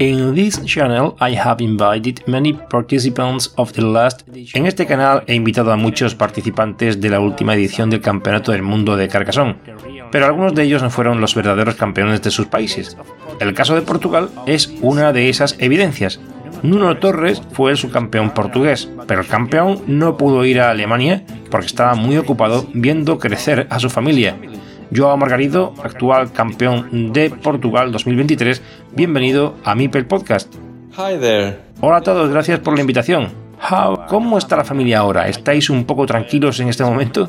In this channel I have invited many participants of the last En este canal he invitado a muchos participantes de la última edición del Campeonato del Mundo de Carcassonne, pero algunos de ellos no fueron los verdaderos campeones de sus países. El caso de Portugal es una de esas evidencias. Nuno Torres fue el subcampeón portugués, pero el campeón no pudo ir a Alemania porque estaba muy ocupado viendo crecer a su familia Joao Margarido, actual campeón de Portugal 2023, bienvenido a Mipel Podcast. Hi there. Hola a todos, gracias por la invitación. ¿Cómo está la familia ahora? ¿Estáis un poco tranquilos en este momento?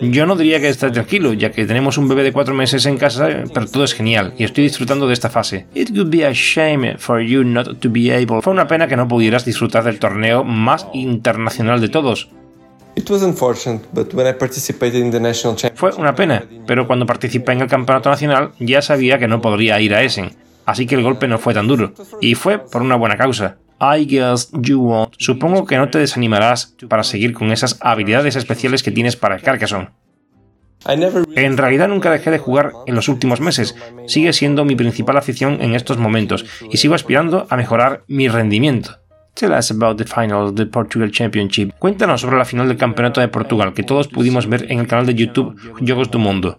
Yo no diría que estáis tranquilo, ya que tenemos un bebé de cuatro meses en casa, pero todo es genial y estoy disfrutando de esta fase. It would be a shame for you not to be able. Fue una pena que no pudieras disfrutar del torneo más internacional de todos, fue una pena, pero cuando participé en el campeonato nacional ya sabía que no podría ir a Essen, así que el golpe no fue tan duro, y fue por una buena causa. I guess you won't. Supongo que no te desanimarás para seguir con esas habilidades especiales que tienes para el Carcassonne. En realidad nunca dejé de jugar en los últimos meses, sigue siendo mi principal afición en estos momentos y sigo aspirando a mejorar mi rendimiento. Tell us about the final of the Portugal Championship. Cuéntanos sobre la final del Campeonato de Portugal que todos pudimos ver en el canal de YouTube Jogos do Mundo.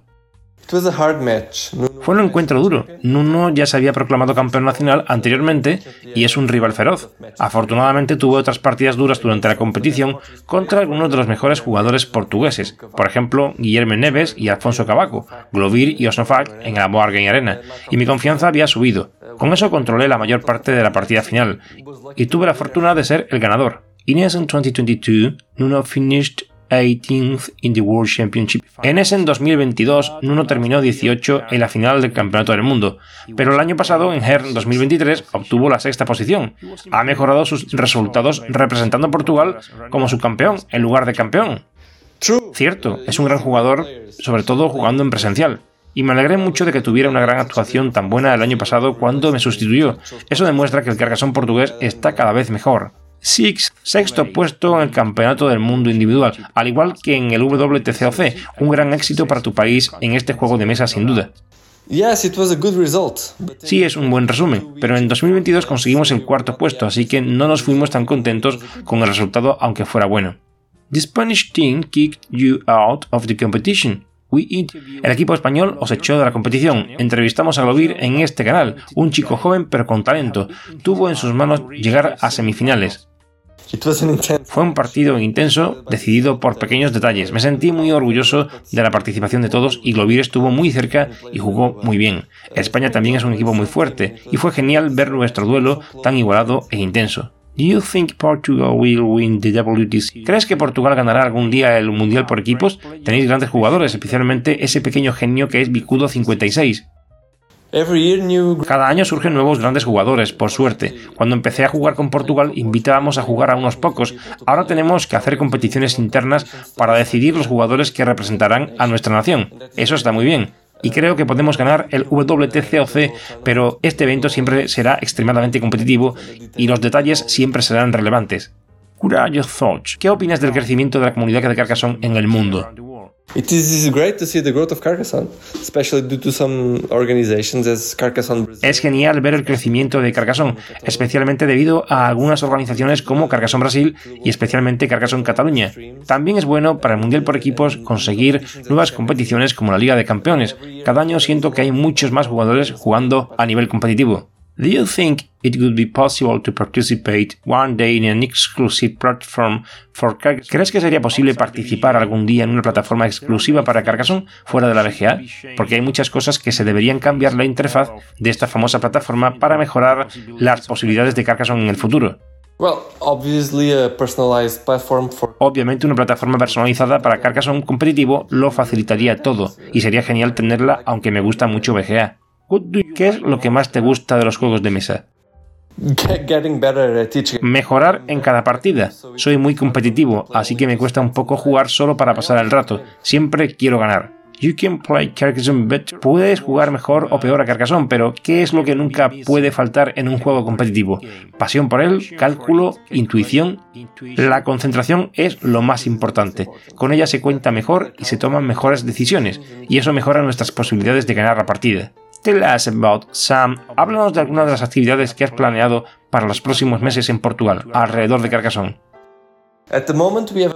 Fue un encuentro duro. Nuno ya se había proclamado campeón nacional anteriormente y es un rival feroz. Afortunadamente tuvo otras partidas duras durante la competición contra algunos de los mejores jugadores portugueses, por ejemplo Guillermo Neves y Alfonso Cavaco, Glovir y Osnofag en la Board Arena, y mi confianza había subido. Con eso controlé la mayor parte de la partida final y tuve la fortuna de ser el ganador. In 2022, Nuno finished 18th in the World Championship. En Essen 2022, Nuno terminó 18 en la final del Campeonato del Mundo, pero el año pasado, en Hern 2023, obtuvo la sexta posición. Ha mejorado sus resultados representando a Portugal como subcampeón en lugar de campeón. Cierto, es un gran jugador, sobre todo jugando en presencial. Y me alegré mucho de que tuviera una gran actuación tan buena el año pasado cuando me sustituyó. Eso demuestra que el cargasón portugués está cada vez mejor. Six, sexto puesto en el Campeonato del Mundo Individual, al igual que en el WTCOC, un gran éxito para tu país en este juego de mesa sin duda. Sí, es un buen resumen, pero en 2022 conseguimos el cuarto puesto, así que no nos fuimos tan contentos con el resultado aunque fuera bueno. The Spanish team kicked you out of the competition. El equipo español os echó de la competición. Entrevistamos a Glovir en este canal, un chico joven pero con talento. Tuvo en sus manos llegar a semifinales. Fue un partido intenso, decidido por pequeños detalles. Me sentí muy orgulloso de la participación de todos y Glovir estuvo muy cerca y jugó muy bien. España también es un equipo muy fuerte y fue genial ver nuestro duelo tan igualado e intenso. ¿Crees que Portugal ganará algún día el Mundial por equipos? Tenéis grandes jugadores, especialmente ese pequeño genio que es Bicudo 56. Cada año surgen nuevos grandes jugadores, por suerte. Cuando empecé a jugar con Portugal invitábamos a jugar a unos pocos. Ahora tenemos que hacer competiciones internas para decidir los jugadores que representarán a nuestra nación. Eso está muy bien. Y creo que podemos ganar el WTCOC, pero este evento siempre será extremadamente competitivo y los detalles siempre serán relevantes. ¿Qué opinas del crecimiento de la comunidad de Carcassonne en el mundo? Es genial ver el crecimiento de Carcassonne, especialmente debido a algunas organizaciones como Carcassonne Brasil y especialmente Carcassonne Cataluña. También es bueno para el Mundial por equipos conseguir nuevas competiciones como la Liga de Campeones. Cada año siento que hay muchos más jugadores jugando a nivel competitivo. Do you think it would be possible to participate one day in an exclusive platform for ¿Crees que sería posible participar algún día en una plataforma exclusiva para Carcassonne fuera de la VGA? Porque hay muchas cosas que se deberían cambiar la interfaz de esta famosa plataforma para mejorar las posibilidades de Carcassonne en el futuro. Obviamente una plataforma personalizada para Carcassonne competitivo lo facilitaría todo y sería genial tenerla aunque me gusta mucho VGA. ¿Qué es lo que más te gusta de los juegos de mesa? Mejorar en cada partida. Soy muy competitivo, así que me cuesta un poco jugar solo para pasar el rato. Siempre quiero ganar. You can play Carcassonne better. Puedes jugar mejor o peor a Carcassonne, pero ¿qué es lo que nunca puede faltar en un juego competitivo? Pasión por él, cálculo, intuición. La concentración es lo más importante. Con ella se cuenta mejor y se toman mejores decisiones, y eso mejora nuestras posibilidades de ganar la partida. Tell us about Sam. Háblanos de algunas de las actividades que has planeado para los próximos meses en Portugal, alrededor de Carcassonne.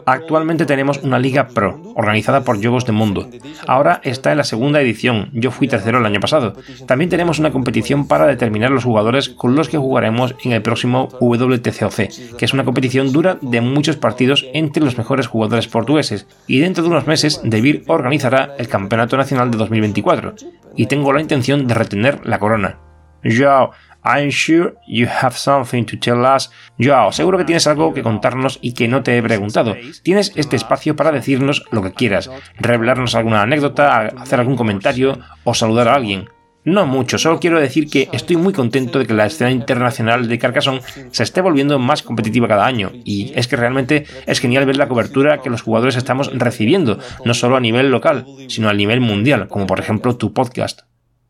Actualmente tenemos una Liga Pro, organizada por Juegos de Mundo. Ahora está en la segunda edición, yo fui tercero el año pasado. También tenemos una competición para determinar los jugadores con los que jugaremos en el próximo WTCOC, que es una competición dura de muchos partidos entre los mejores jugadores portugueses. Y dentro de unos meses, Devir organizará el Campeonato Nacional de 2024. Y tengo la intención de retener la corona. Joao, I'm sure you have something to tell us. Joao, seguro que tienes algo que contarnos y que no te he preguntado. Tienes este espacio para decirnos lo que quieras, revelarnos alguna anécdota, hacer algún comentario o saludar a alguien. No mucho, solo quiero decir que estoy muy contento de que la escena internacional de Carcassonne se esté volviendo más competitiva cada año, y es que realmente es genial ver la cobertura que los jugadores estamos recibiendo, no solo a nivel local, sino a nivel mundial, como por ejemplo tu podcast.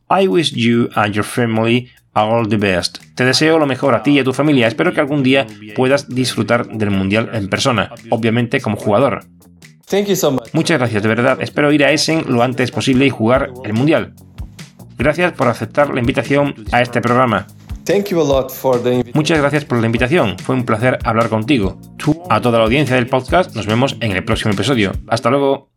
I wish you and your family all the best. Te deseo lo mejor a ti y a tu familia. Espero que algún día puedas disfrutar del Mundial en persona, obviamente como jugador. Muchas gracias, de verdad. Espero ir a Essen lo antes posible y jugar el Mundial. Gracias por aceptar la invitación a este programa. Muchas gracias por la invitación. Fue un placer hablar contigo. a toda la audiencia del podcast, nos vemos en el próximo episodio. Hasta luego.